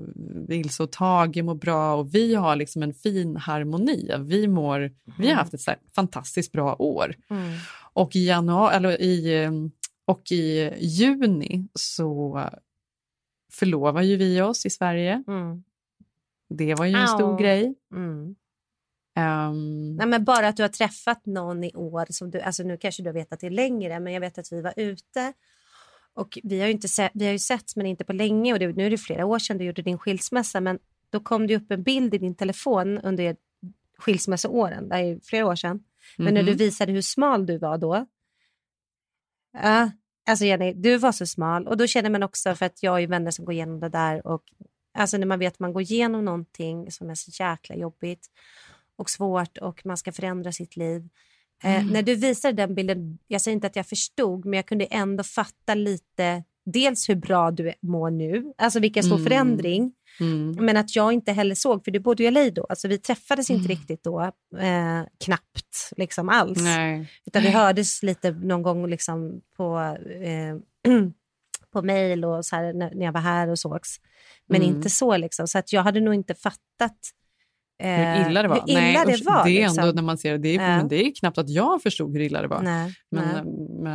Ilse och Tage mår bra och vi har liksom en fin harmoni. Vi, mår, vi har haft ett fantastiskt bra år. Mm. Och i, januari, eller i, och i juni så förlovar ju vi oss i Sverige. Mm. Det var ju en stor Au. grej. Mm. Ehm, Nej, men bara att du har träffat någon i år, som du, alltså nu kanske du har vetat det längre, men jag vet att vi var ute och vi har ju, inte sett, vi har ju sett men inte på länge och det, nu är det flera år sedan du gjorde din skilsmässa, men då kom det upp en bild i din telefon under skilsmässoåren, det är flera år sedan, men när du Mhm. visade hur smal du var då. Ja, alltså Jenny, du var så smal och då känner man också för att jag ju vänner som går igenom det där och alltså när man vet att man går igenom någonting som är så jäkla jobbigt och svårt och man ska förändra sitt liv. Eh, Mm. när du visade den bilden, jag säger inte att jag förstod, men jag kunde ändå fatta lite, dels hur bra du mår nu, alltså vilken stor Mm. förändring, mm. men att jag inte heller såg, för du bodde i LA då, alltså vi träffades inte Mm. riktigt då, eh, knappt liksom alls. Nej. Utan vi hördes lite någon gång liksom på, eh, på mail och så här, när, när jag var här och sågs. Men Mm. inte så liksom, så att jag hade nog inte fattat eh, Hur illa det var. Illa Nej, det usch, var. det är liksom. ändå när man ser det. Det är, Ja. men det är knappt att jag förstod hur illa det var. Nej, Men, nej.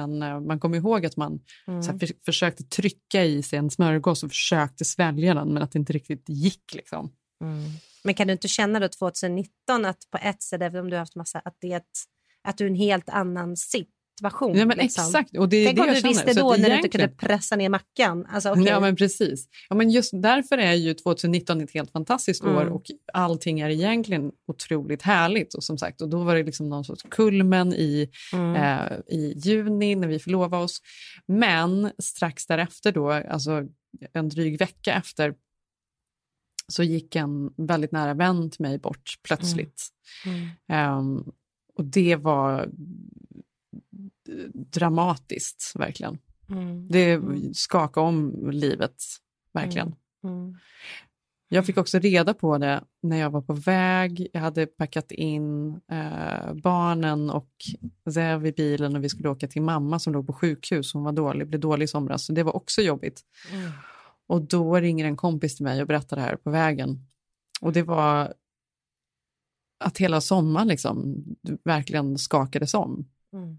men eh, man kommer ihåg att man Mm. så här, för, försökte trycka i sig en smörgås och försökte svälja den men att det inte riktigt gick. Liksom. Mm. Men kan du inte känna då 2019 att på ett sätt, även om du har haft massa, att, det att du är en helt annan sitt motivation. Ja, men liksom. exakt, och det är Tänk det om du visste då när du inte kunde pressa ner mackan. Alltså, okej. Ja, men precis. Ja, men just därför är ju 2019 ett helt fantastiskt år Mm. och allting är egentligen otroligt härligt. Och som sagt, och då var det liksom någon sorts kulmen i, Mm. eh, i juni när vi förlovade oss. Men strax därefter då, alltså en dryg vecka efter, så gick en väldigt nära vän till mig bort plötsligt. Mm. Ehm, och det var dramatiskt, verkligen. Mm. Det skakade om livet, verkligen. Mm. Jag fick också reda på det när jag var på väg. Jag hade packat in eh, barnen och Zev i bilen och vi skulle åka till mamma som låg på sjukhus. Hon var dålig, blev dålig i somras, så det var också jobbigt. Mm. Och då ringer en kompis till mig och berättar det här på vägen. Och det var att hela sommaren liksom verkligen skakades om. Mm.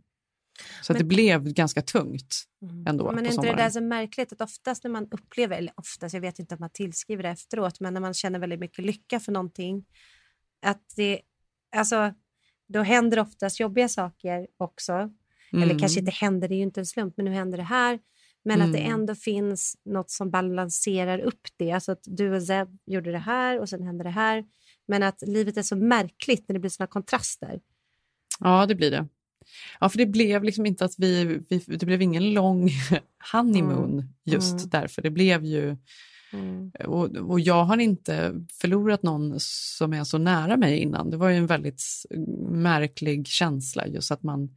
Så att det Men- blev ganska tungt ändå Men på är inte det där så märkligt att oftast när man upplever, eller oftast, jag vet inte om man tillskriver det efteråt, men när man känner väldigt mycket lycka för någonting, att det, alltså, då händer oftast jobbiga saker också. Eller Mm. kanske inte händer, det är ju inte en slump, men nu händer det här. Men att det Mm. ändå finns något som balanserar upp det. Alltså att du och Zeb gjorde det här och sen hände det här. Men att livet är så märkligt när det blir såna kontraster. Ja, det blir det. Ja, för det blev liksom inte att vi, vi det blev ingen lång honeymoon Mm. just Mm. därför. Det blev ju, Mm. och, och jag har inte förlorat någon som är så nära mig innan. Det var ju en väldigt märklig känsla just att man,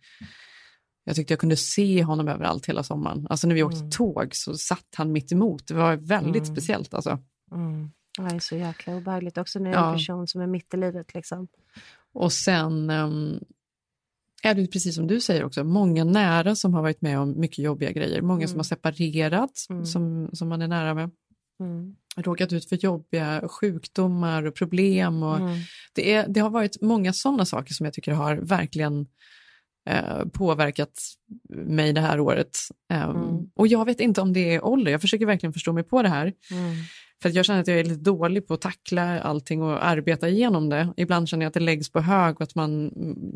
jag tyckte jag kunde se honom överallt hela sommaren. Alltså när vi åkte Mm. tåg så satt han mitt emot. Det var väldigt Mm. speciellt alltså. Mm. Ja, Det är så jäkla obehagligt också när det är Ja. en person som är mitt i livet. Liksom. Och sen ehm, är det precis som du säger också, många nära som har varit med om mycket jobbiga grejer. Många som Mm. har separerat, Mm. som, som man är nära med. Mm. Råkat ut för jobbiga sjukdomar och problem. Och Mm. det, är, det har varit många sådana saker som jag tycker har verkligen eh, påverkat mig det här året. Mm. Och jag vet inte om det är ålder, jag försöker verkligen förstå mig på det här. För jag känner att jag är lite dålig på att tackla allting och arbeta igenom det. Ibland känner jag att det läggs på hög och att man,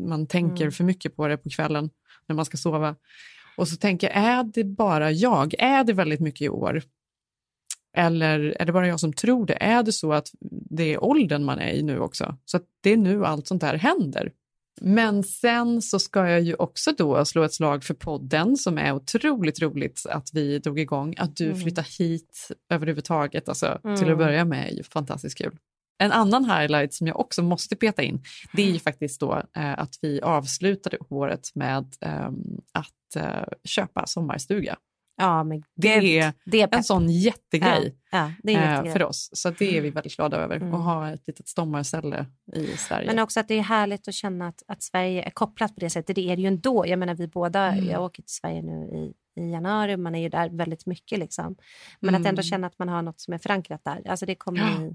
man tänker Mm. för mycket på det på kvällen när man ska sova. Och så tänker jag, är det bara jag? Är det väldigt mycket i år? Eller är det bara jag som tror det? Är det så att det är åldern man är i nu också? Så att det är nu allt sånt här händer. Men sen så ska jag ju också då slå ett slag för podden som är otroligt roligt att vi drog igång. Att du Mm. flyttar hit överhuvudtaget, alltså, till Mm. att börja med är ju fantastiskt kul. En annan highlight som jag också måste peta in, det är ju faktiskt då eh, att vi avslutade året med ehm, att eh, köpa sommarstuga. Ja, men Det gud, är det är en sån jättegrej Ja, ja, det är en eh, jättegrej. för oss. Så att det är vi väldigt glada över, Mm. att ha ett litet sommarställe i Sverige. Men också att det är härligt att känna att, att Sverige är kopplat på det sättet. Det är det ju ändå. Jag menar vi båda, Mm. jag åker till Sverige nu i, i januari, man är ju där väldigt mycket liksom. Men att Mm. ändå känna att man har något som är förankrat där. Alltså det kommer Ja.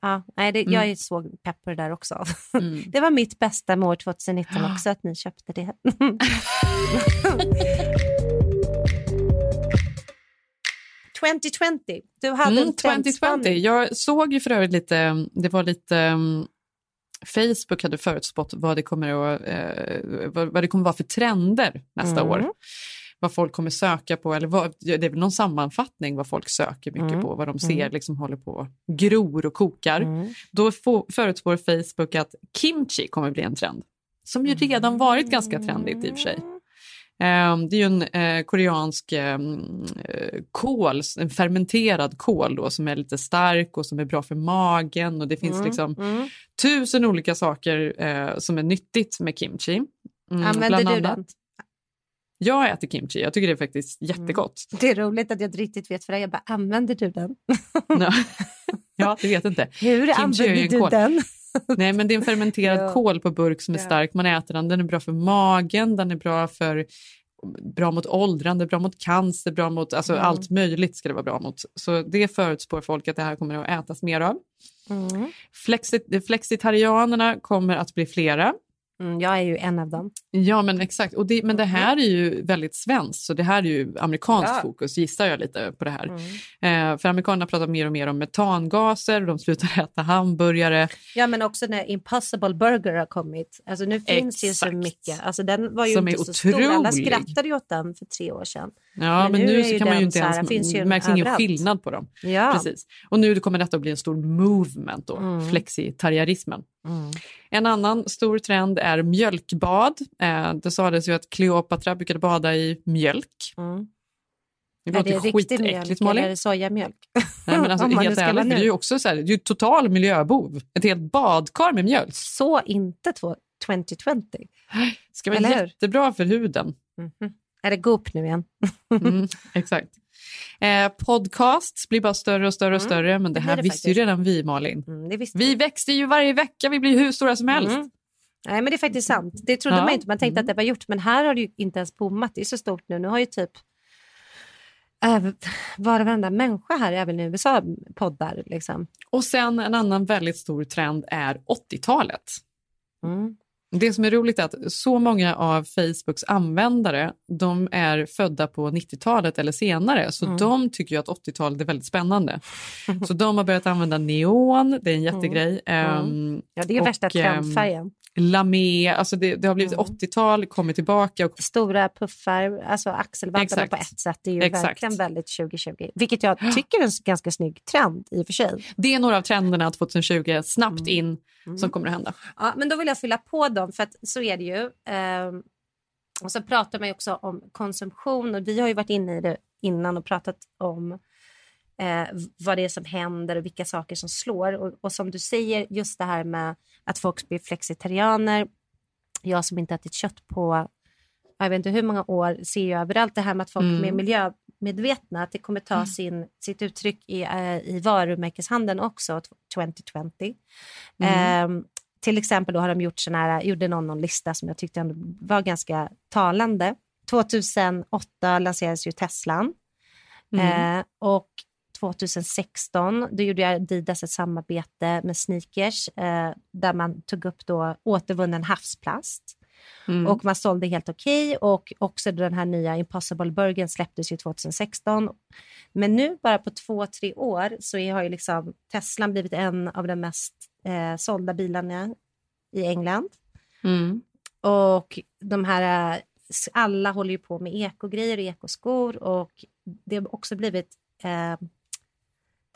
Ja, nej, det, Mm. Jag är så pepp på det där också. Mm. Det var mitt bästa med år 2019 också, att ni köpte det. 2020, du hade Mm, en 2020. trendspaning. Jag såg ju för övrigt lite, det var lite, um, Facebook hade förutspått vad det kommer att, eh, vad, vad det kommer vara för trender nästa Mm. år. Vad folk kommer söka på, eller vad, det är väl någon sammanfattning vad folk söker mycket Mm. på, vad de ser Mm. liksom håller på gror och kokar. Mm. Då få, förutspår Facebook att kimchi kommer bli en trend. Som ju redan varit ganska trendigt i och för sig. Ehm, det är ju en eh, koreansk ehm, eh, kål, en fermenterad kål då, som är lite stark och som är bra för magen. Och Det finns Mm, liksom mm. tusen olika saker eh, som är nyttigt med kimchi. Mm, Använder du annat- den? Jag äter kimchi, jag tycker det är faktiskt jättegott. Det är roligt att jag inte riktigt vet för det. Jag bara, använder du den? Ja. det vet inte. Hur Kimchi använder en du kål. den? Nej, men det är en fermenterad Ja. kål på burk som är Ja. stark. Man äter den, den är bra för magen, den är bra för bra mot åldrande, bra mot cancer, bra mot alltså Mm. allt möjligt ska det vara bra mot. Så det förutspår folk att det här kommer att ätas mer av. Mm. Flexit, flexitarianerna kommer att bli flera. Mm, jag är ju en av dem. Ja, men exakt. Och det, men det här är ju väldigt svenskt, så det här är ju amerikanskt Ja. fokus, gissar jag lite på det här. Mm. Eh, för amerikanerna pratar mer och mer om metangaser, de slutar äta hamburgare. Ja, men också när Impossible Burger har kommit. Alltså nu finns det ju så Exakt. mycket. Alltså den var ju Som inte så stor. Alla otrolig. skrattade ju åt den för tre år sedan. Ja, men, nu, är så kan man ju inte här, ens, finns ju märks ingen skillnad på dem. Ja. Precis. Och nu kommer detta att bli en stor movement då, Mm. flexitarianismen. Mm. En annan stor trend är mjölkbad. Eh, det sades ju att Kleopatra brukade bada i mjölk. Mm. Det är låter det riktig mjölk Malin. eller är det sojamjölk? Nej, men alltså, helt ärligt, det är ju också så här, det är total miljöbov. Ett helt badkar med mjölk. Så inte två- 2020. ska vara jättebra för huden. Mhm. Är det Goop nu igen? Mm, exakt. Eh, podcasts blir bara större och större och större, men det här det visste ju faktiskt. redan vi, Malin. Mm, Vi växer ju varje vecka, vi blir hur stora som helst. Mm. Nej, men det är faktiskt sant. Det trodde Ja. man inte. Man tänkte att det var gjort, men här har det ju inte ens bommat. Det är så stort nu. Nu har ju typ äh, var och varenda människa här, även i USA, poddar. Liksom. Och sen en annan väldigt stor trend är 80-talet. Mm. Det som är roligt är att så många av Facebooks användare de är födda på 90-talet eller senare, så Mm. de tycker ju att 80-talet är väldigt spännande. så de har börjat använda neon, det är en jättegrej. Mm. Ehm, Ja, det är och, värsta ehm, trendfärgen. Lamé, alltså det, det har blivit Mm. 80-tal, kommit tillbaka. Och, Stora puffar, alltså axelvantarna på ett sätt. Det är ju Exakt. verkligen väldigt 2020. Vilket jag tycker är en ganska snygg trend i och för sig. det är några av trenderna 2020 snabbt Mm. in som kommer att hända. Ja, men då vill jag fylla på dem, för att så är det ju. Ehm, och så pratar man ju också om konsumtion och vi har ju varit inne i det innan och pratat om eh, vad det är som händer och vilka saker som slår. Och, och som du säger, just det här med att folk blir flexitarianer. Jag som inte ätit kött på jag vet inte hur många år ser ju överallt det här med att folk Mm. är miljömedvetna, att det kommer ta sin, sitt uttryck i, eh, i varumärkeshandeln också 2020. Mm. Ehm, till exempel då har de gjort sån här, gjorde någon, någon lista som jag tyckte ändå var ganska talande. 2008 lanserades ju Teslan Mm. eh, och 2016 då gjorde Adidas ett samarbete med Sneakers eh, där man tog upp då återvunnen havsplast. Mm. Och man sålde helt okej och också den här nya Impossible Burgern släpptes ju 2016. Men nu bara på två, tre år så har ju liksom Tesla blivit en av de mest eh, sålda bilarna i England. Mm. Och de här, eh, alla håller ju på med ekogrejer och ekoskor och det har också blivit eh,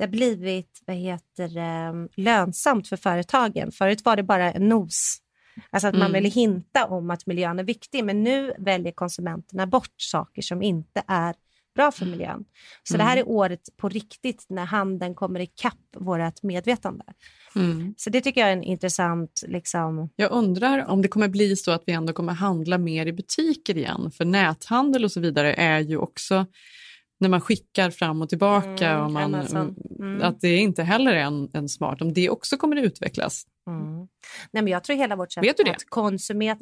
det har blivit vad heter, lönsamt för företagen. Förut var det bara en nos. Alltså att man Mm. ville hinta om att miljön är viktig, men nu väljer konsumenterna bort saker som inte är bra för miljön. Så det här är året på riktigt när handeln kommer ikapp vårt medvetande. Mm. Så det tycker jag är en intressant... Liksom, Jag undrar om det kommer bli så att vi ändå kommer handla mer i butiker igen. För näthandel och så vidare är ju också när man skickar fram och tillbaka. Mm, och man, Amazon. Mm. Att det inte heller är en, en smart. Om det också kommer att utvecklas. Mm. Nej, men jag tror hela vårt sätt Vet du det? att konsumera...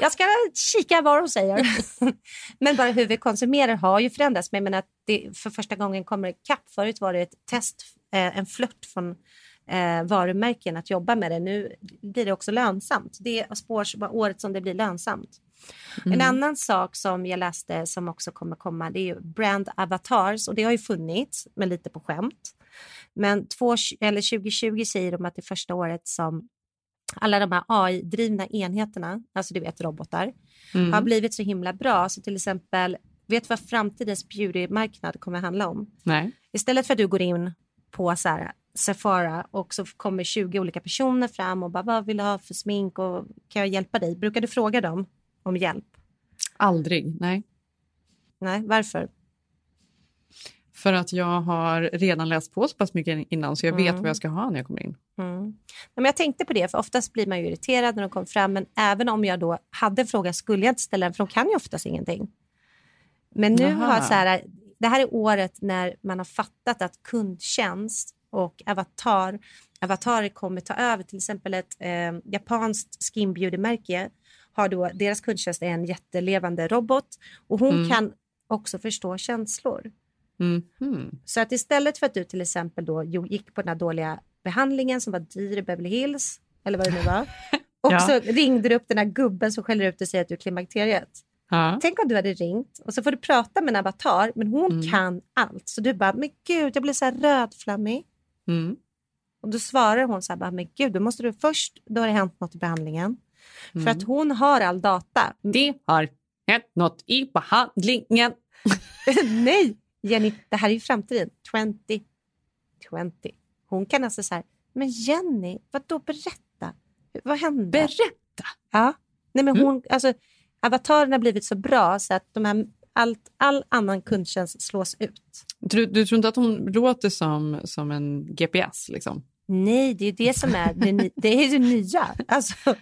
Jag ska kika vad de säger. men bara hur vi konsumerar har ju förändrats. Men att det för första gången kommer ikapp. Förut var det ett test, eh, en flört från eh, varumärken att jobba med det. Nu blir det också lönsamt. Det spårs året som det blir lönsamt. En Mm. annan sak som jag läste som också kommer komma det är ju brand avatars och det har ju funnits men lite på skämt. Men två, eller 2020 säger de att det första året som alla de här AI-drivna enheterna, alltså du vet robotar, Mm. har blivit så himla bra. Så till exempel, vet du vad framtidens beautymarknad kommer handla om? Nej. Istället för att du går in på så här, Sephora och så kommer 20 olika personer fram och bara vad vill du ha för smink och kan jag hjälpa dig? Brukar du fråga dem om hjälp? Aldrig, nej. Nej, varför? För att jag har redan läst på så pass mycket innan så jag vet Mm. vad jag ska ha när jag kommer in. Mm. Men jag tänkte på det, för oftast blir man ju irriterad när de kommer fram. Men även om jag då hade en fråga skulle jag inte ställa den, för de kan ju oftast ingenting. Men nu Jaha. har så här, det här är året när man har fattat att kundtjänst och avatar, avatarer kommer ta över. Till exempel ett eh, japanskt skin beauty-märke har då, deras kundtjänst är en jättelevande robot och hon Mm. kan också förstå känslor. Mhm. Så att istället för att du till exempel då gick på den här dåliga behandlingen som var dyr i Beverly Hills, eller vad det nu var, Och Ja. så ringde du upp den här gubben som skäller ut dig och säger att du är klimakteriet. Ja. Tänk om du hade ringt och så får du prata med en avatar men hon Mm. kan allt. Så du bara, men gud jag blir så här rödflammig. Mm. Och då svarar hon så här, bara, men gud då måste du först, då har det hänt något i behandlingen. För Mm. att hon har all data. Det har hänt något i behandlingen. Nej, Jenny, det här är ju framtiden. 20, 20. Hon kan alltså så här, men Jenny, vad då berätta? Vad hände? Berätta? Ja. Nej, men Mm. hon, alltså, avataren har blivit så bra så att de här, allt, all annan kundtjänst slås ut. Du, du tror inte att hon låter som, som en GPS? Liksom? Nej, det är ju det som är det, det, är det nya. Alltså,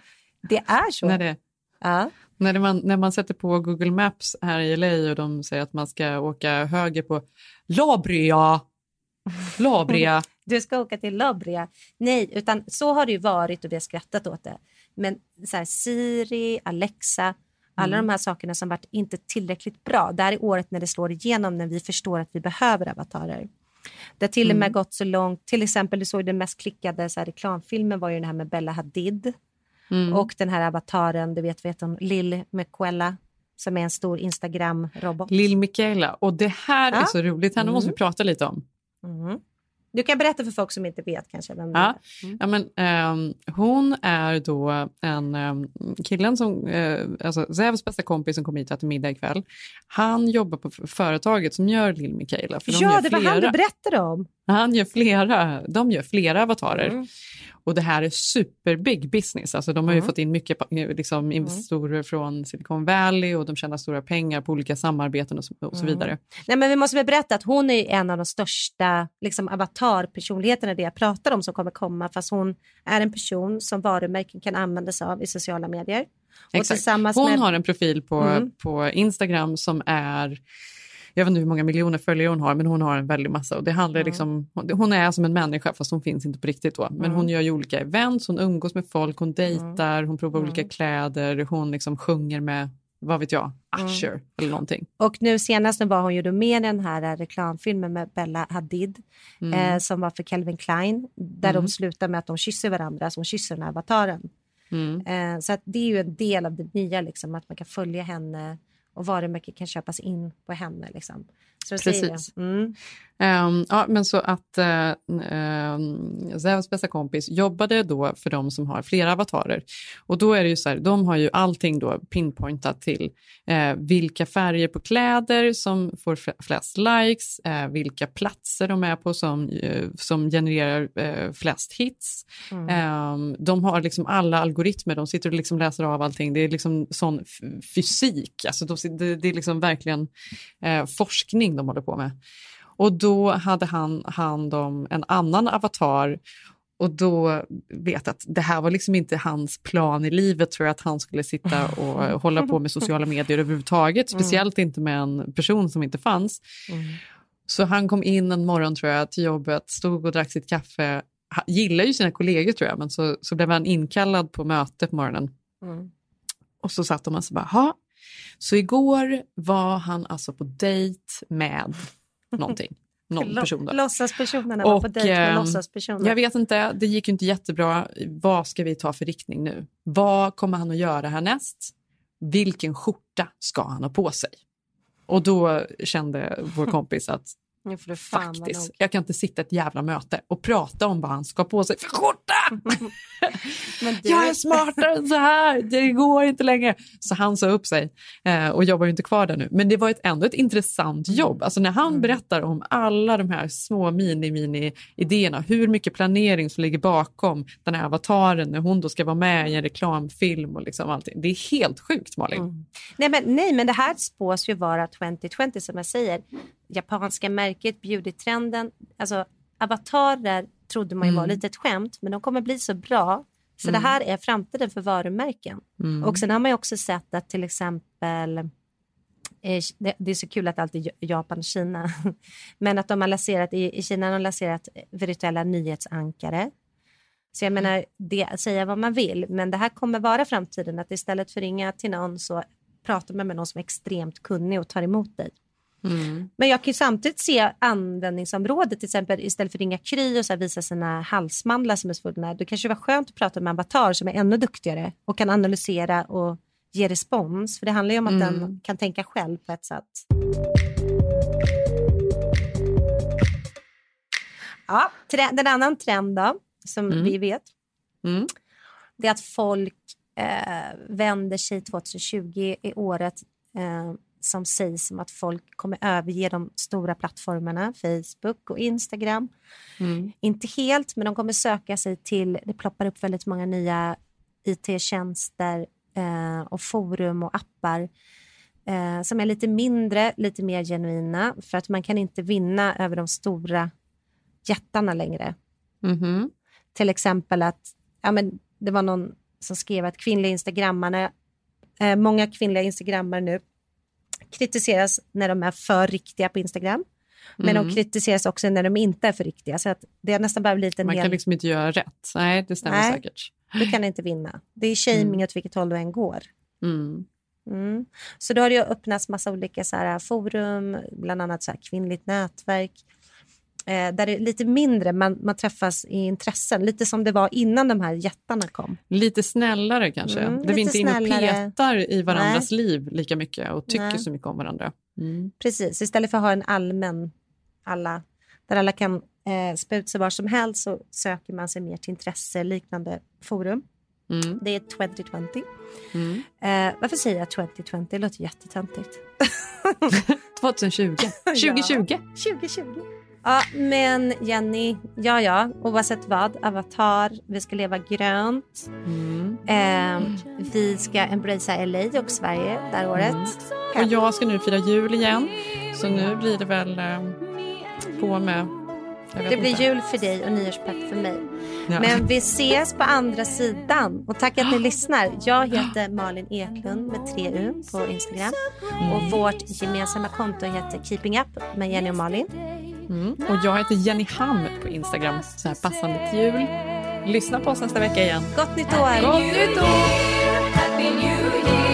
det är så. När, det, Ja. när, man, när man sätter på Google Maps här i LA och de säger att man ska åka höger på Labria. Labria. Du ska åka till Labria. Nej, utan så har det ju varit och vi har skrattat åt det. Men så här, Siri, Alexa, alla Mm. de här sakerna som varit inte tillräckligt bra. Det här är året när det slår igenom när vi förstår att vi behöver avatarer. Det har till och med Mm. gått så långt, till exempel du såg den mest klickade så här, reklamfilmen var ju den här med Bella Hadid Mm. och den här avataren, du vet, vet om Lil Mequella som är en stor Instagram-robot. Lill Michaela. Och det här är Ja. så roligt. Henne måste vi Mm. prata lite om. Mm. Du kan berätta för folk som inte vet kanske. Vem det Ja, är. ja men, ehm, hon är då en um, killen som, uh, alltså Zevs bästa kompis som kom hit och äter middag ikväll. Han jobbar på företaget som gör Lill Michaela. För de Ja, gör det var han du flera- berättade om. Han gör flera, de gör flera avatarer. Mm. Och det här är superbig business. Alltså de har ju Mm. fått in mycket pa- liksom, investorer från Silicon Valley och de tjänar stora pengar på olika samarbeten och så, och så Mm. vidare. Nej, men vi måste väl berätta att hon är en av de största liksom, avatarpersonligheterna det jag pratar om som kommer komma fast hon är en person som varumärken kan använda sig av i sociala medier. Exakt. Hon med... har en profil på, Mm. på Instagram som är jag vet inte hur många miljoner följare hon har, men hon har en väldig massa. Och det handlar Mm. liksom, hon är som en människa, fast hon finns inte på riktigt då. Men Mm. hon gör ju olika events, hon umgås med folk, hon dejtar, hon provar olika kläder, hon liksom sjunger med, vad vet jag, Usher Mm. eller någonting. Och nu senast nu var hon ju då med i den här eh, reklamfilmen med Bella Hadid Mm. eh, som var för Calvin Klein där Mm. de slutar med att de kysser varandra, så hon kysser den här avataren. Mm. Eh, så att det är ju en del av det nya, liksom, att man kan följa henne och varumärken kan köpas in på henne. Liksom. Precis. Mm. Ehm, ja, men så att uh, Zevs bästa kompis jobbade då för de som har flera avatarer. Och då är det ju så här, de har ju allting då pinpointat till eh, vilka färger på kläder som får flest likes, eh, vilka platser de är på som, eh, som genererar eh, flest hits. Mm. Ehm, de har liksom alla algoritmer, de sitter och liksom läser av allting. Det är liksom sån fysik, alltså de, det, det är liksom verkligen eh, forskning de håller på med. Och då hade han hand om en annan avatar och då vet jag att det här var liksom inte hans plan i livet tror jag att han skulle sitta och hålla på med sociala medier överhuvudtaget, Mm. speciellt inte med en person som inte fanns. Mm. Så han kom in en morgon tror jag till jobbet, stod och drack sitt kaffe, han gillar ju sina kollegor tror jag, men så, så blev han inkallad på möte på morgonen. Mm. Och så satt de och så bara. Så igår var han alltså på dejt med någonting. Någon person då. Låtsaspersonerna var på dejt med ehm, låtsaspersoner. Jag vet inte, det gick ju inte jättebra. Vad ska vi ta för riktning nu? Vad kommer han att göra härnäst? Vilken skjorta ska han ha på sig? Och då kände vår kompis att faktiskt, jag kan inte sitta ett jävla möte och prata om vad han ska ha på sig för skjorta. Du, Jag är smartare än så här, det går inte längre. Så han sa upp sig eh, och jobbar ju inte kvar där nu. Men det var ett, ändå ett intressant Mm. jobb. Alltså när han berättar om alla de här små mini-mini-idéerna, hur mycket planering som ligger bakom den här avataren när hon då ska vara med i en reklamfilm och liksom allting. Det är helt sjukt Malin. Mm. Nej, men, nej, men det här spås ju vara 2020 som jag säger. Japanska märket, beautytrenden, alltså avatarer trodde man ju var Mm. lite ett skämt, men de kommer bli så bra. Så Mm. det här är framtiden för varumärken. Mm. Och sen har man ju också sett att till exempel eh, det, är så kul att alltid Japan och Kina. Men att de har lanserat, i, i Kina har de lanserat virtuella nyhetsankare. Så jag menar, det, säga vad man vill, men det här kommer vara framtiden. Att istället för att ringa till någon så pratar man med någon som är extremt kunnig och tar emot dig. Mm. Men jag kan samtidigt se användningsområdet, till exempel istället för att ringa Kry och så visa sina halsmandlar som är svullna, då kanske det var skönt att prata med en avatar som är ännu duktigare och kan analysera och ge respons. För det handlar ju om att Mm. den kan tänka själv på ett sätt. Ja, tre- den annan trend då, som Mm. vi vet, Mm. det är att folk eh, vänder sig 2020 i året eh, som sägs som att folk kommer överge de stora plattformarna, Facebook och Instagram. Mm. Inte helt, men de kommer söka sig till, det ploppar upp väldigt många nya IT-tjänster eh, och forum och appar eh, som är lite mindre, lite mer genuina för att man kan inte vinna över de stora jättarna längre. Mhm. Till exempel att ja, men det var någon som skrev att kvinnliga instagrammarna, eh, många kvinnliga instagrammare nu kritiseras när de är för riktiga på Instagram. Men Mm. de kritiseras också när de inte är för riktiga. Så att det har nästan bara blivit en Man hel... kan liksom inte göra rätt. Nej, det stämmer Nej. säkert. Du kan inte vinna. Det är shaming åt vilket håll du än går. Mm. Mm. Så då har det öppnats massa olika så här, forum, bland annat så kvinnligt nätverk. Eh, där det är lite mindre, man, man träffas i intressen. Lite som det var innan de här jättarna kom. Lite snällare kanske. Mm, där vi inte är inne och petar i varandras liv lika mycket och tycker Nej. så mycket om varandra. Mm. Precis, istället för att ha en allmän, alla, där alla kan eh, spä ut sig var som helst så söker man sig mer till intresse, liknande forum. Mm. Det är 2020. Mm. Eh, varför säger jag 2020? Det låter jättetöntigt. 2020. 2020. Ja, 2020. Ja, men Jenny, ja, ja, oavsett vad, avatar, vi ska leva grönt. Mm. Eh, vi ska embracea LA och Sverige det här året. Och jag ska nu fira jul igen. Så nu blir det väl eh, på med... Det blir inte. jul för dig och nyårspepp för mig. Ja. Men vi ses på andra sidan. Och tack att ni lyssnar. Jag heter Malin Eklund med tre U på Instagram. Och vårt gemensamma konto heter Keeping Up med Jenny och Malin. Mm. Och jag heter Jenny Ham på Instagram. Så här passande till jul. Lyssna på oss nästa vecka igen. Gott nytt år! Gott nytt år!